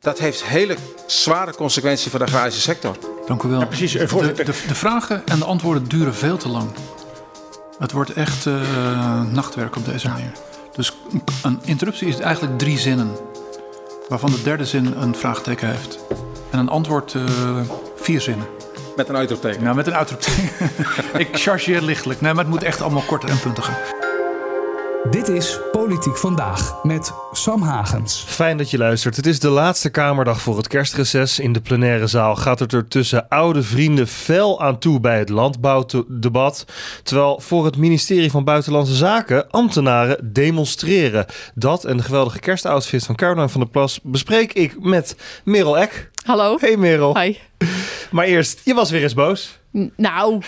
Dat heeft hele zware consequenties voor de agrarische sector. Dank u wel. Ja, precies, eh, De, de, de vragen en de antwoorden duren veel te lang. Het wordt echt eh, nachtwerk op deze manier. Dus een- een interruptie is eigenlijk drie zinnen. Waarvan de derde zin een vraagteken heeft. En een antwoord eh, vier zinnen. Met een uitroepteken. Nou, met een uitroepteken. Ik chargeer lichtelijk. Nee, maar het moet echt allemaal korter en puntiger. Dit is Politiek Vandaag met Sam Hagens. Fijn dat je luistert. Het is de laatste Kamerdag voor het kerstreces. In de plenaire zaal gaat het er tussen oude vrienden fel aan toe bij het landbouwdebat. Terwijl voor het ministerie van Buitenlandse Zaken ambtenaren demonstreren. Dat en de geweldige kerstoutfit van Caroline van der Plas bespreek ik met Merel Eck. Hallo. Hey Merel. Hi. Maar eerst, je was weer eens boos. N- Nou.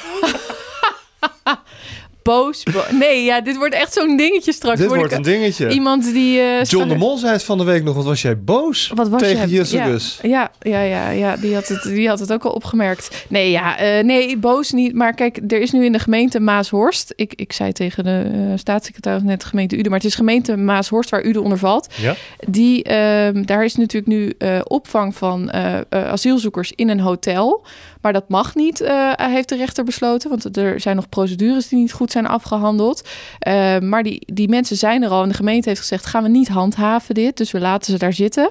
Boos. bo- nee, ja, dit wordt echt zo'n dingetje straks. Dit Word wordt ik- een dingetje. Iemand die... eh, John de Mol zei het van de week nog. Wat was jij boos Wat was tegen jij? Justus? Ja, ja, ja, ja die, had het, die had het ook al opgemerkt. Nee, ja, eh, nee, boos niet. Maar kijk, er is nu in de gemeente Maashorst... Ik, ik zei tegen de eh, staatssecretaris net gemeente Uden... maar het is gemeente Maashorst waar Uden onder valt. Ja? Die, ehm, daar is natuurlijk nu eh, opvang van eh, eh, asielzoekers in een hotel. Maar dat mag niet, eh, heeft de rechter besloten. Want er zijn nog procedures die niet goed zijn afgehandeld. Eh, maar die, die mensen zijn er al. En de gemeente heeft gezegd, gaan we niet handhaven dit. Dus we laten ze daar zitten.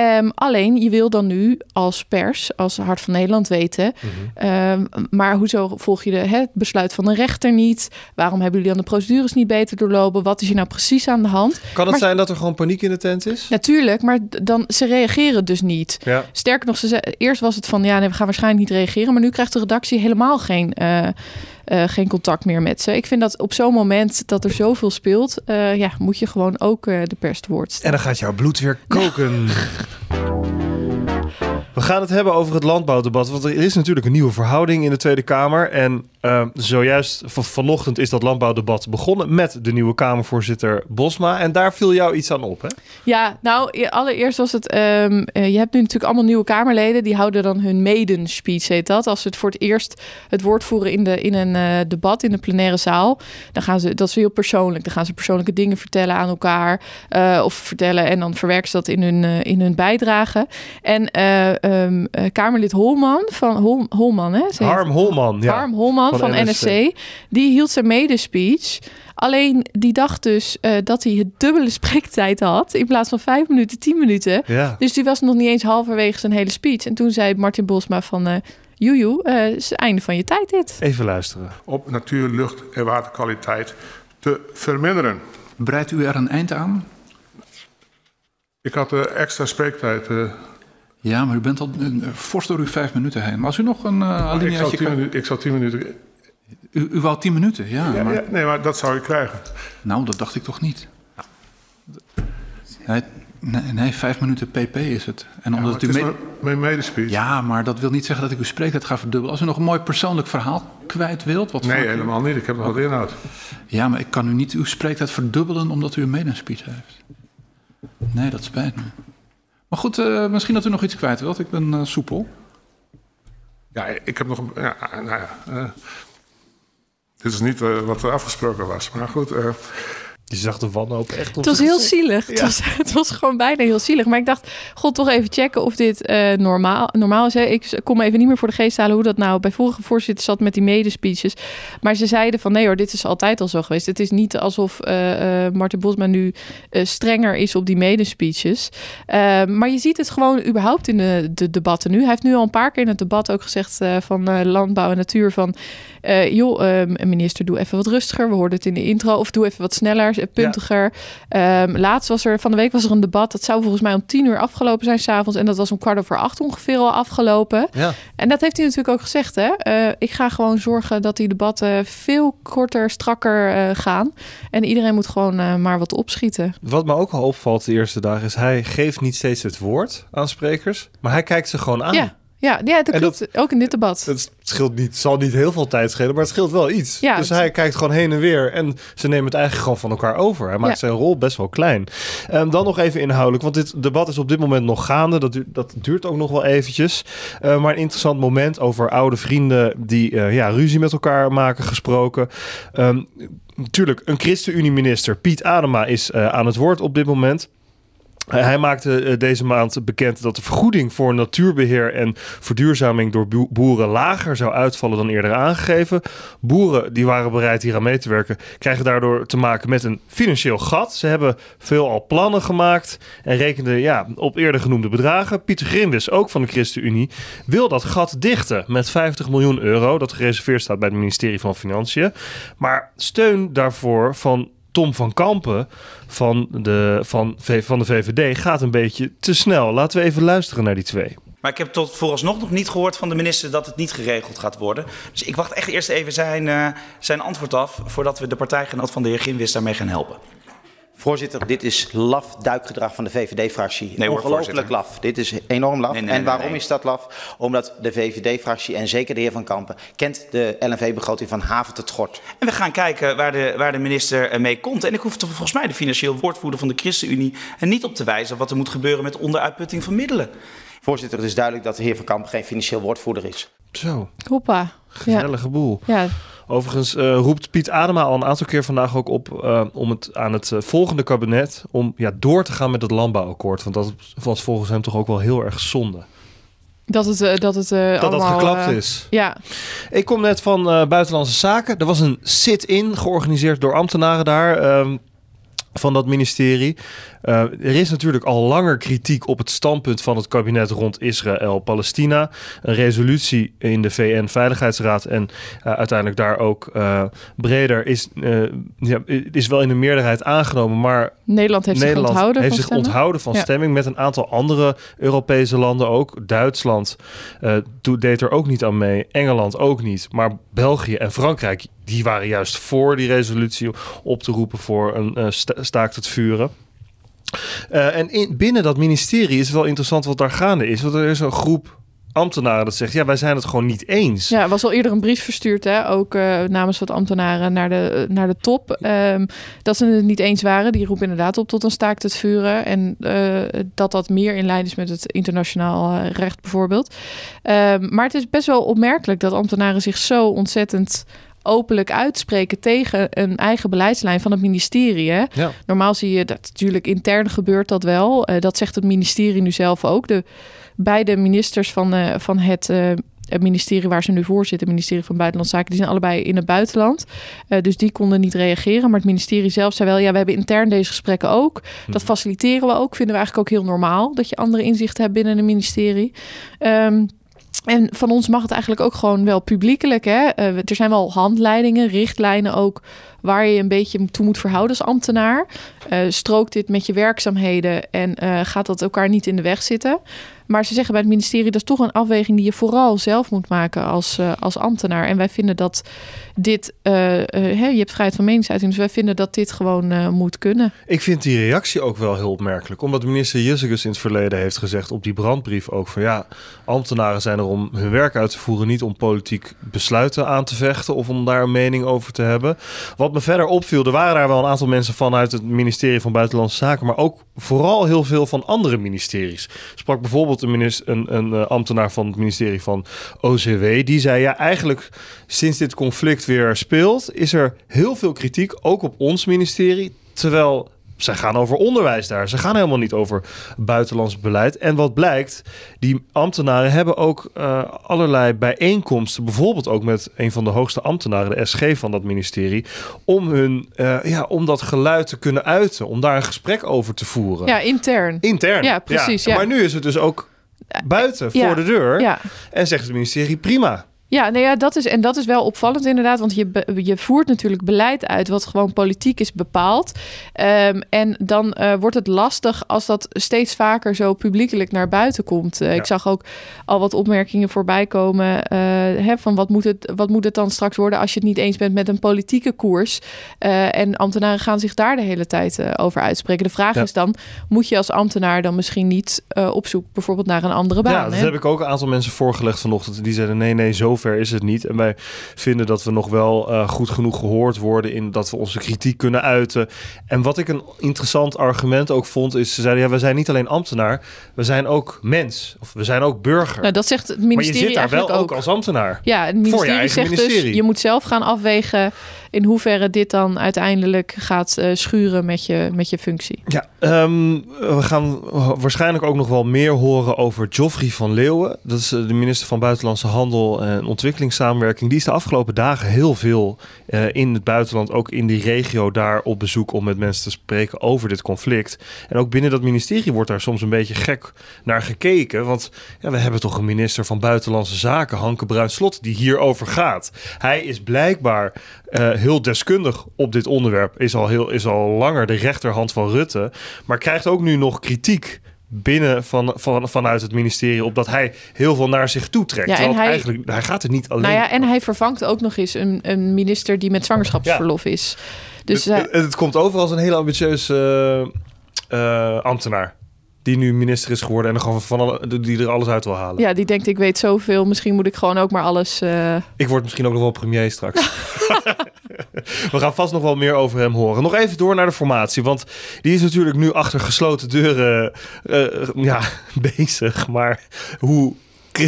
Ehm, alleen, je wil dan nu als pers, als Hart van Nederland weten... ehm, maar hoezo volg je de, het besluit van de rechter niet? Waarom hebben jullie dan de procedures niet beter doorlopen? Wat is hier nou precies aan de hand? Kan het Maar- zijn dat er gewoon paniek in de tent is? Natuurlijk, maar dan, ze reageren dus niet. Ja. Sterker nog, ze ze, eerst was het van ja, nee, we gaan waarschijnlijk niet reageren. Maar nu krijgt de redactie helemaal geen, eh, eh, geen contact meer met ze. Ik vind dat op zo'n moment dat er zoveel speelt, eh, ja, moet je gewoon ook eh, de pers te woord staan. En dan gaat jouw bloed weer koken. We gaan het hebben over het landbouwdebat. Want er is natuurlijk een nieuwe verhouding in de Tweede Kamer. En eh, zojuist van, vanochtend is dat landbouwdebat begonnen met de nieuwe Kamervoorzitter Bosma. En daar viel jou iets aan op, hè? Ja, nou, e- allereerst was het. ehm, eh, je hebt nu natuurlijk allemaal nieuwe Kamerleden. Die houden dan hun maiden speech, heet dat. Als ze het voor het eerst het woord voeren in, de, in een eh, debat in de plenaire zaal. Dan gaan ze, dat is heel persoonlijk. Dan gaan ze persoonlijke dingen vertellen aan elkaar. eh, of vertellen en dan verwerken ze dat in hun, in hun bijdrage. En eh, Kamerlid Holman van Hol, Holman, hè? Ze Harm Holman. Ja. Harm Holman van van, NSC. NSC. Die hield zijn medespeech. Alleen die dacht dus eh, dat hij het dubbele spreektijd had. In plaats van vijf minuten, tien minuten. Ja. Dus die was nog niet eens halverwege zijn hele speech. En toen zei Martin Bosma van... eh Joejoe, eh, het is het einde van je tijd dit. Even luisteren. op natuur, lucht en waterkwaliteit te verminderen. Breidt u er een eind aan? Ik had extra spreektijd. eh, Ja, maar u bent al uh, fors door uw vijf minuten heen. Maar als u nog een uh, ik, zal tien kan- minuten, ik zal tien minuten. U, u wou tien minuten, ja. Ja, maar... ja, nee, maar dat zou ik krijgen. Nou, dat dacht ik toch niet. Nee, nee, nee, vijf minuten pp is het. En omdat u het mee- mijn, medespeech. Ja, maar dat wil niet zeggen dat ik uw spreektijd ga verdubbelen. Als u nog een mooi persoonlijk verhaal kwijt wilt... Wat nee, helemaal niet. Ik heb nog wat inhoud. Ja, maar ik kan u niet uw spreektijd verdubbelen omdat u een medespeech heeft. Nee, dat spijt me. Maar goed, eh, misschien dat u nog iets kwijt wilt. Ik ben eh, soepel. Ja, ik heb nog een. Ja, nou ja. eh, dit is niet wat er afgesproken was. Maar goed. Je zag de wanhoop echt op Het was heel zielig. Het, was, het was gewoon bijna heel zielig. Maar ik dacht, god, toch even checken of dit eh, normaal, normaal is. Hè? Ik kom even niet meer voor de geest halen hoe dat nou bij vorige voorzitters zat met die medespeeches. Maar ze zeiden van nee hoor, dit is altijd al zo geweest. Het is niet alsof eh eh, Martin Bosma nu strenger is op die medespeeches. Maar je ziet het gewoon überhaupt in de, de debatten nu. Hij heeft nu al een paar keer in het debat ook gezegd van landbouw en natuur van... joh, minister, doe even wat rustiger. We hoorden het in de intro. Of doe even wat sneller, puntiger. Ehm, laatst was er, van de week was er een debat. Dat zou volgens mij om tien uur afgelopen zijn s'avonds. En dat was om kwart over acht ongeveer al afgelopen. Ja. En dat heeft hij natuurlijk ook gezegd. Hè? Eh, ik ga gewoon zorgen dat die debatten veel korter, strakker eh, gaan. En iedereen moet gewoon eh, maar wat opschieten. Wat me ook al opvalt de eerste dagen is... hij geeft niet steeds het woord aan sprekers... maar hij kijkt ze gewoon aan. Ja, ja, ja dat En klopt. ook in dit debat. Het scheelt niet, zal niet heel veel tijd schelen, maar het scheelt wel iets. Ja, dus het- hij kijkt gewoon heen en weer en ze nemen het eigenlijk gewoon van elkaar over. Hij maakt Ja. zijn rol best wel klein. Ehm, dan nog even inhoudelijk, want dit debat is op dit moment nog gaande. Dat, du- dat duurt ook nog wel eventjes. Eh, maar een interessant moment over oude vrienden die eh, ja, ruzie met elkaar maken gesproken. Ehm, natuurlijk, een ChristenUnie-minister, Piet Adema, is eh, aan het woord op dit moment. Hij maakte eh, deze maand bekend dat de vergoeding voor natuurbeheer en verduurzaming door bo- boeren lager zou uitvallen dan eerder aangegeven. Boeren die waren bereid hier aan mee te werken, krijgen daardoor te maken met een financieel gat. Ze hebben veelal plannen gemaakt en rekenden ja, op eerder genoemde bedragen. Pieter Grimwis, ook van de ChristenUnie, wil dat gat dichten met 50 miljoen euro, dat gereserveerd staat bij het ministerie van Financiën. Maar steun daarvoor van Tom van Kampen van de, van, van de VVD gaat een beetje te snel. Laten we even luisteren naar die twee. Maar ik heb tot vooralsnog nog niet gehoord van de minister dat het niet geregeld gaat worden. Dus ik wacht echt eerst even zijn, eh, zijn antwoord af voordat we de partijgenoot van de heer Ginwis daarmee gaan helpen. Voorzitter, dit is laf duikgedrag van de VVD-fractie. Nee Ongelooflijk laf. Dit is enorm laf. Nee, nee, en waarom is dat laf? Omdat de VVD-fractie en zeker de heer Van Kampen kent de LNV-begroting van haven tot gort. En we gaan kijken waar de, waar de minister eh, mee komt. En ik hoef volgens mij de financieel woordvoerder van de ChristenUnie er niet op te wijzen wat er moet gebeuren met onderuitputting van middelen. Voorzitter, het is duidelijk dat de heer Van Kampen geen financieel woordvoerder is. Zo, Hoppa. Ja. gezellige boel. ja, Overigens eh, roept Piet Adema al een aantal keer vandaag ook op eh, om het aan het eh, volgende kabinet om ja, door te gaan met het landbouwakkoord. Want dat was volgens hem toch ook wel heel erg zonde. dat het, eh, dat het eh, Dat dat allemaal, geklapt is. Ja, Ik kom net van eh, Buitenlandse Zaken. Er was een sit-in georganiseerd door ambtenaren daar. ehm, van dat ministerie. Eh, er is natuurlijk al langer kritiek op het standpunt van het kabinet rond Israël-Palestina. Een resolutie in de VN-veiligheidsraad en eh, uiteindelijk daar ook eh, breder is, ja, is wel in de meerderheid aangenomen. Maar Nederland heeft Nederland zich onthouden heeft van zich onthouden van Ja. stemming met een aantal andere Europese landen ook. Duitsland deed er ook niet aan mee. Engeland ook niet. Maar België en Frankrijk, die waren juist voor die resolutie op te roepen voor een eh, sta- staakt het vuren. Eh, en in, binnen dat ministerie is het wel interessant wat daar gaande is. Want er is een groep ambtenaren dat zegt... ja, wij zijn het gewoon niet eens. Ja, er was al eerder een brief verstuurd, hè, ook eh, namens wat ambtenaren naar de, naar de top. ehm, dat ze het niet eens waren. Die roepen inderdaad op tot een staakt het vuren. En dat dat meer in lijn is met het internationaal recht bijvoorbeeld. Ehm, maar het is best wel opmerkelijk dat ambtenaren zich zo ontzettend openlijk uitspreken tegen een eigen beleidslijn van het ministerie. Hè? Ja. Normaal zie je dat natuurlijk intern gebeurt dat wel. Eh, dat zegt het ministerie nu zelf ook. De beide ministers van, eh, van het, eh, het ministerie waar ze nu voor zitten, het ministerie van Buitenlandse Zaken, die zijn allebei in het buitenland. Dus die konden niet reageren. Maar het ministerie zelf zei wel, ja, we hebben intern deze gesprekken ook. Dat faciliteren we ook. Vinden we eigenlijk ook heel normaal dat je andere inzichten hebt binnen een ministerie. Ehm, en van ons mag het eigenlijk ook gewoon wel publiekelijk. Hè? Eh, er zijn wel handleidingen, richtlijnen ook, waar je een beetje toe moet verhouden als ambtenaar. Eh, strookt dit met je werkzaamheden en eh, gaat dat elkaar niet in de weg zitten? Maar ze zeggen bij het ministerie, dat is toch een afweging die je vooral zelf moet maken als, eh, als ambtenaar. En wij vinden dat dit, je hebt vrijheid van meningsuiting, dus wij vinden dat dit gewoon moet kunnen. Ik vind die reactie ook wel heel opmerkelijk. Omdat minister Jessicus in het verleden heeft gezegd op die brandbrief ook van ja, ambtenaren zijn er om hun werk uit te voeren, niet om politiek besluiten aan te vechten of om daar een mening over te hebben. Wat me verder opviel, er waren daar wel een aantal mensen vanuit het ministerie van Buitenlandse Zaken, maar ook vooral heel veel van andere ministeries. Sprak bijvoorbeeld een, minister, een, een eh, ambtenaar van het ministerie van OCW, die zei ja, eigenlijk sinds dit conflict weer speelt, is er heel veel kritiek, ook op ons ministerie, terwijl zij gaan over onderwijs daar. Ze gaan helemaal niet over buitenlands beleid. En wat blijkt, die ambtenaren hebben ook eh, allerlei bijeenkomsten, bijvoorbeeld ook met een van de hoogste ambtenaren, de SG van dat ministerie, om hun, eh, ja, om dat geluid te kunnen uiten, om daar een gesprek over te voeren. Ja, intern. Intern. Ja, precies, ja. Maar nu is het dus ook buiten, voor Ja, de deur. Ja. En zegt het ministerie prima. Ja, nee, ja, dat is, en dat is wel opvallend inderdaad. Want je, je voert natuurlijk beleid uit wat gewoon politiek is bepaald. Ehm, en dan eh, wordt het lastig als dat steeds vaker zo publiekelijk naar buiten komt. Eh, Ik zag ook al wat opmerkingen voorbij komen. eh, hè, van wat moet, het, wat moet het dan straks worden als je het niet eens bent met een politieke koers? En ambtenaren gaan zich daar de hele tijd over uitspreken. De vraag Ja. is dan, moet je als ambtenaar dan misschien niet op zoek bijvoorbeeld naar een andere baan? Ja, dat hè? heb ik ook een aantal mensen voorgelegd vanochtend. Die zeiden nee, nee, zover is het niet. En wij vinden dat we nog wel eh, goed genoeg gehoord worden in dat we onze kritiek kunnen uiten. En wat ik een interessant argument ook vond, is ze zeiden ja, we zijn niet alleen ambtenaar, we zijn ook mens. Of we zijn ook burger. Nou, dat zegt het maar je ministerie zit daar wel ook als ambtenaar. Ja, het Voor je ministerie zegt ministerie. dus, je moet zelf gaan afwegen. In hoeverre dit dan uiteindelijk gaat eh, schuren met je, met je functie. Ja, ehm, we gaan waarschijnlijk ook nog wel meer horen over Joffrey van Leeuwen. Dat is eh, de minister van Buitenlandse Handel en Ontwikkelingssamenwerking. Die is de afgelopen dagen heel veel eh, in het buitenland, ook in die regio, daar op bezoek om met mensen te spreken over dit conflict. En ook binnen dat ministerie wordt daar soms een beetje gek naar gekeken. Want ja, we hebben toch een minister van Buitenlandse Zaken, Hanke Bruinslot, die hierover gaat. Hij is blijkbaar eh, heel deskundig op dit onderwerp. Is al, heel, is al langer de rechterhand van Rutte. Maar krijgt ook nu nog kritiek binnen van, van, vanuit het ministerie op dat hij heel veel naar zich toe trekt. Ja, en het hij- eigenlijk, hij gaat er niet alleen. Nou ja, en hij vervangt ook nog eens een, een minister die met zwangerschapsverlof is. Dus het, hij- het, het komt over als een hele ambitieuze eh, eh, ambtenaar. Die nu minister is geworden en er gewoon van alle, die er alles uit wil halen. ja, die denkt ik weet zoveel, misschien moet ik gewoon ook maar alles... eh, Ik word misschien ook nog wel premier straks. We gaan vast nog wel meer over hem horen. Nog even door naar de formatie. Want die is natuurlijk nu achter gesloten deuren eh, ja, bezig. Maar hoe... Ik,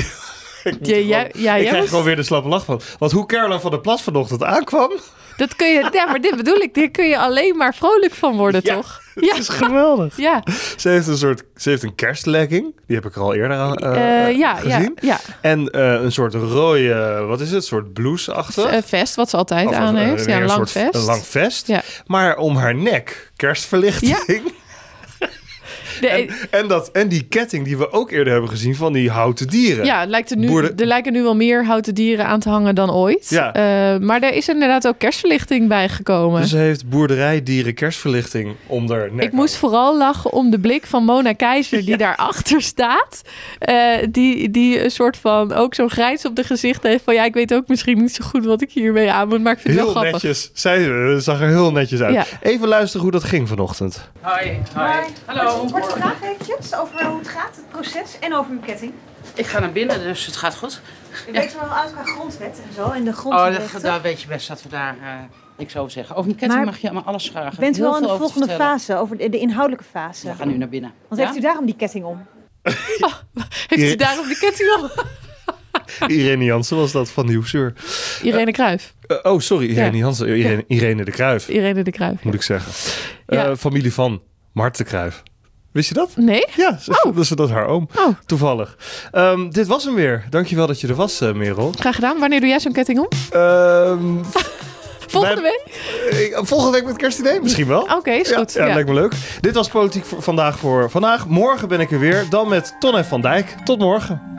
Ja, gewoon- ja, ja, ik krijg was- gewoon weer de slappe lach van. Want hoe Caroline van der Plas vanochtend aankwam... Dat kun je, ja, maar dit bedoel ik, hier kun je alleen maar vrolijk van worden, Ja, toch? Het Ja. is geweldig. Ja, Ze heeft een soort... Ze heeft een kerstlegging. Die heb ik er al eerder aan eh, Eh, ja, gezien. ja. En eh, een soort rode... Wat is het? Een soort blouseachtig. Eh, vest, wat ze altijd Of- aan heeft. Ja, een een lang soort- vest. Een lang vest. Ja. Maar om haar nek kerstverlichting. De- En, en, dat, en die ketting die we ook eerder hebben gezien van die houten dieren. ja, lijkt er, nu, er lijken nu wel meer houten dieren aan te hangen dan ooit. Ja. Eh, maar er is inderdaad ook kerstverlichting bijgekomen. Dus ze heeft boerderijdieren kerstverlichting nek. Ik moest vooral lachen om de blik van Mona Keizer die daarachter staat. Eh, die, die een soort van ook zo'n grijns op de gezicht heeft van ja, ik weet ook misschien niet zo goed wat ik hiermee aan moet, maar ik vind het Heel wel grappig. netjes. Zij eh, zag er heel netjes uit. Ja. Even luisteren hoe dat ging vanochtend. Hoi, hoi. Hallo. Kort vraag eventjes over hoe het gaat, het proces en over uw ketting. Ik ga naar binnen, dus het gaat goed. U Ja. weet wel uit qua grondwet en zo en de Oh, grondrechten. dat, daar weet je best dat we daar eh, niks over zeggen. Over mijn ketting Maar mag je allemaal alles vragen. Bent u al in de volgende fase, over de, de inhoudelijke fase? We gaan nu naar binnen. Want Ja? heeft u daarom die ketting om? Heeft u daarom de ketting op? Irene Jansen was dat van Nieuwsuur. Irene Kruijf. Eh, oh, sorry. Irene Ja. Jansen. Irene, Irene de Kruijf, Irene de Kruijf. moet ik zeggen. Ja. Eh, familie van Mart de Kruijf. Wist je dat? Nee? Ja, ze- dus dat is haar oom. Oh. Toevallig. Ehm, dit was hem weer. Dankjewel dat je er was, eh, Merel. Graag gedaan. Wanneer doe jij zo'n ketting om? Ehm, Volgende week? eh, volgende week met kerstidee? Misschien wel. Oké, is Ja, goed. Ja, Ja. lijkt me leuk. Dit was Politiek voor vandaag voor vandaag. Morgen ben ik er weer. Dan met Ton en Van Dijk. Tot morgen.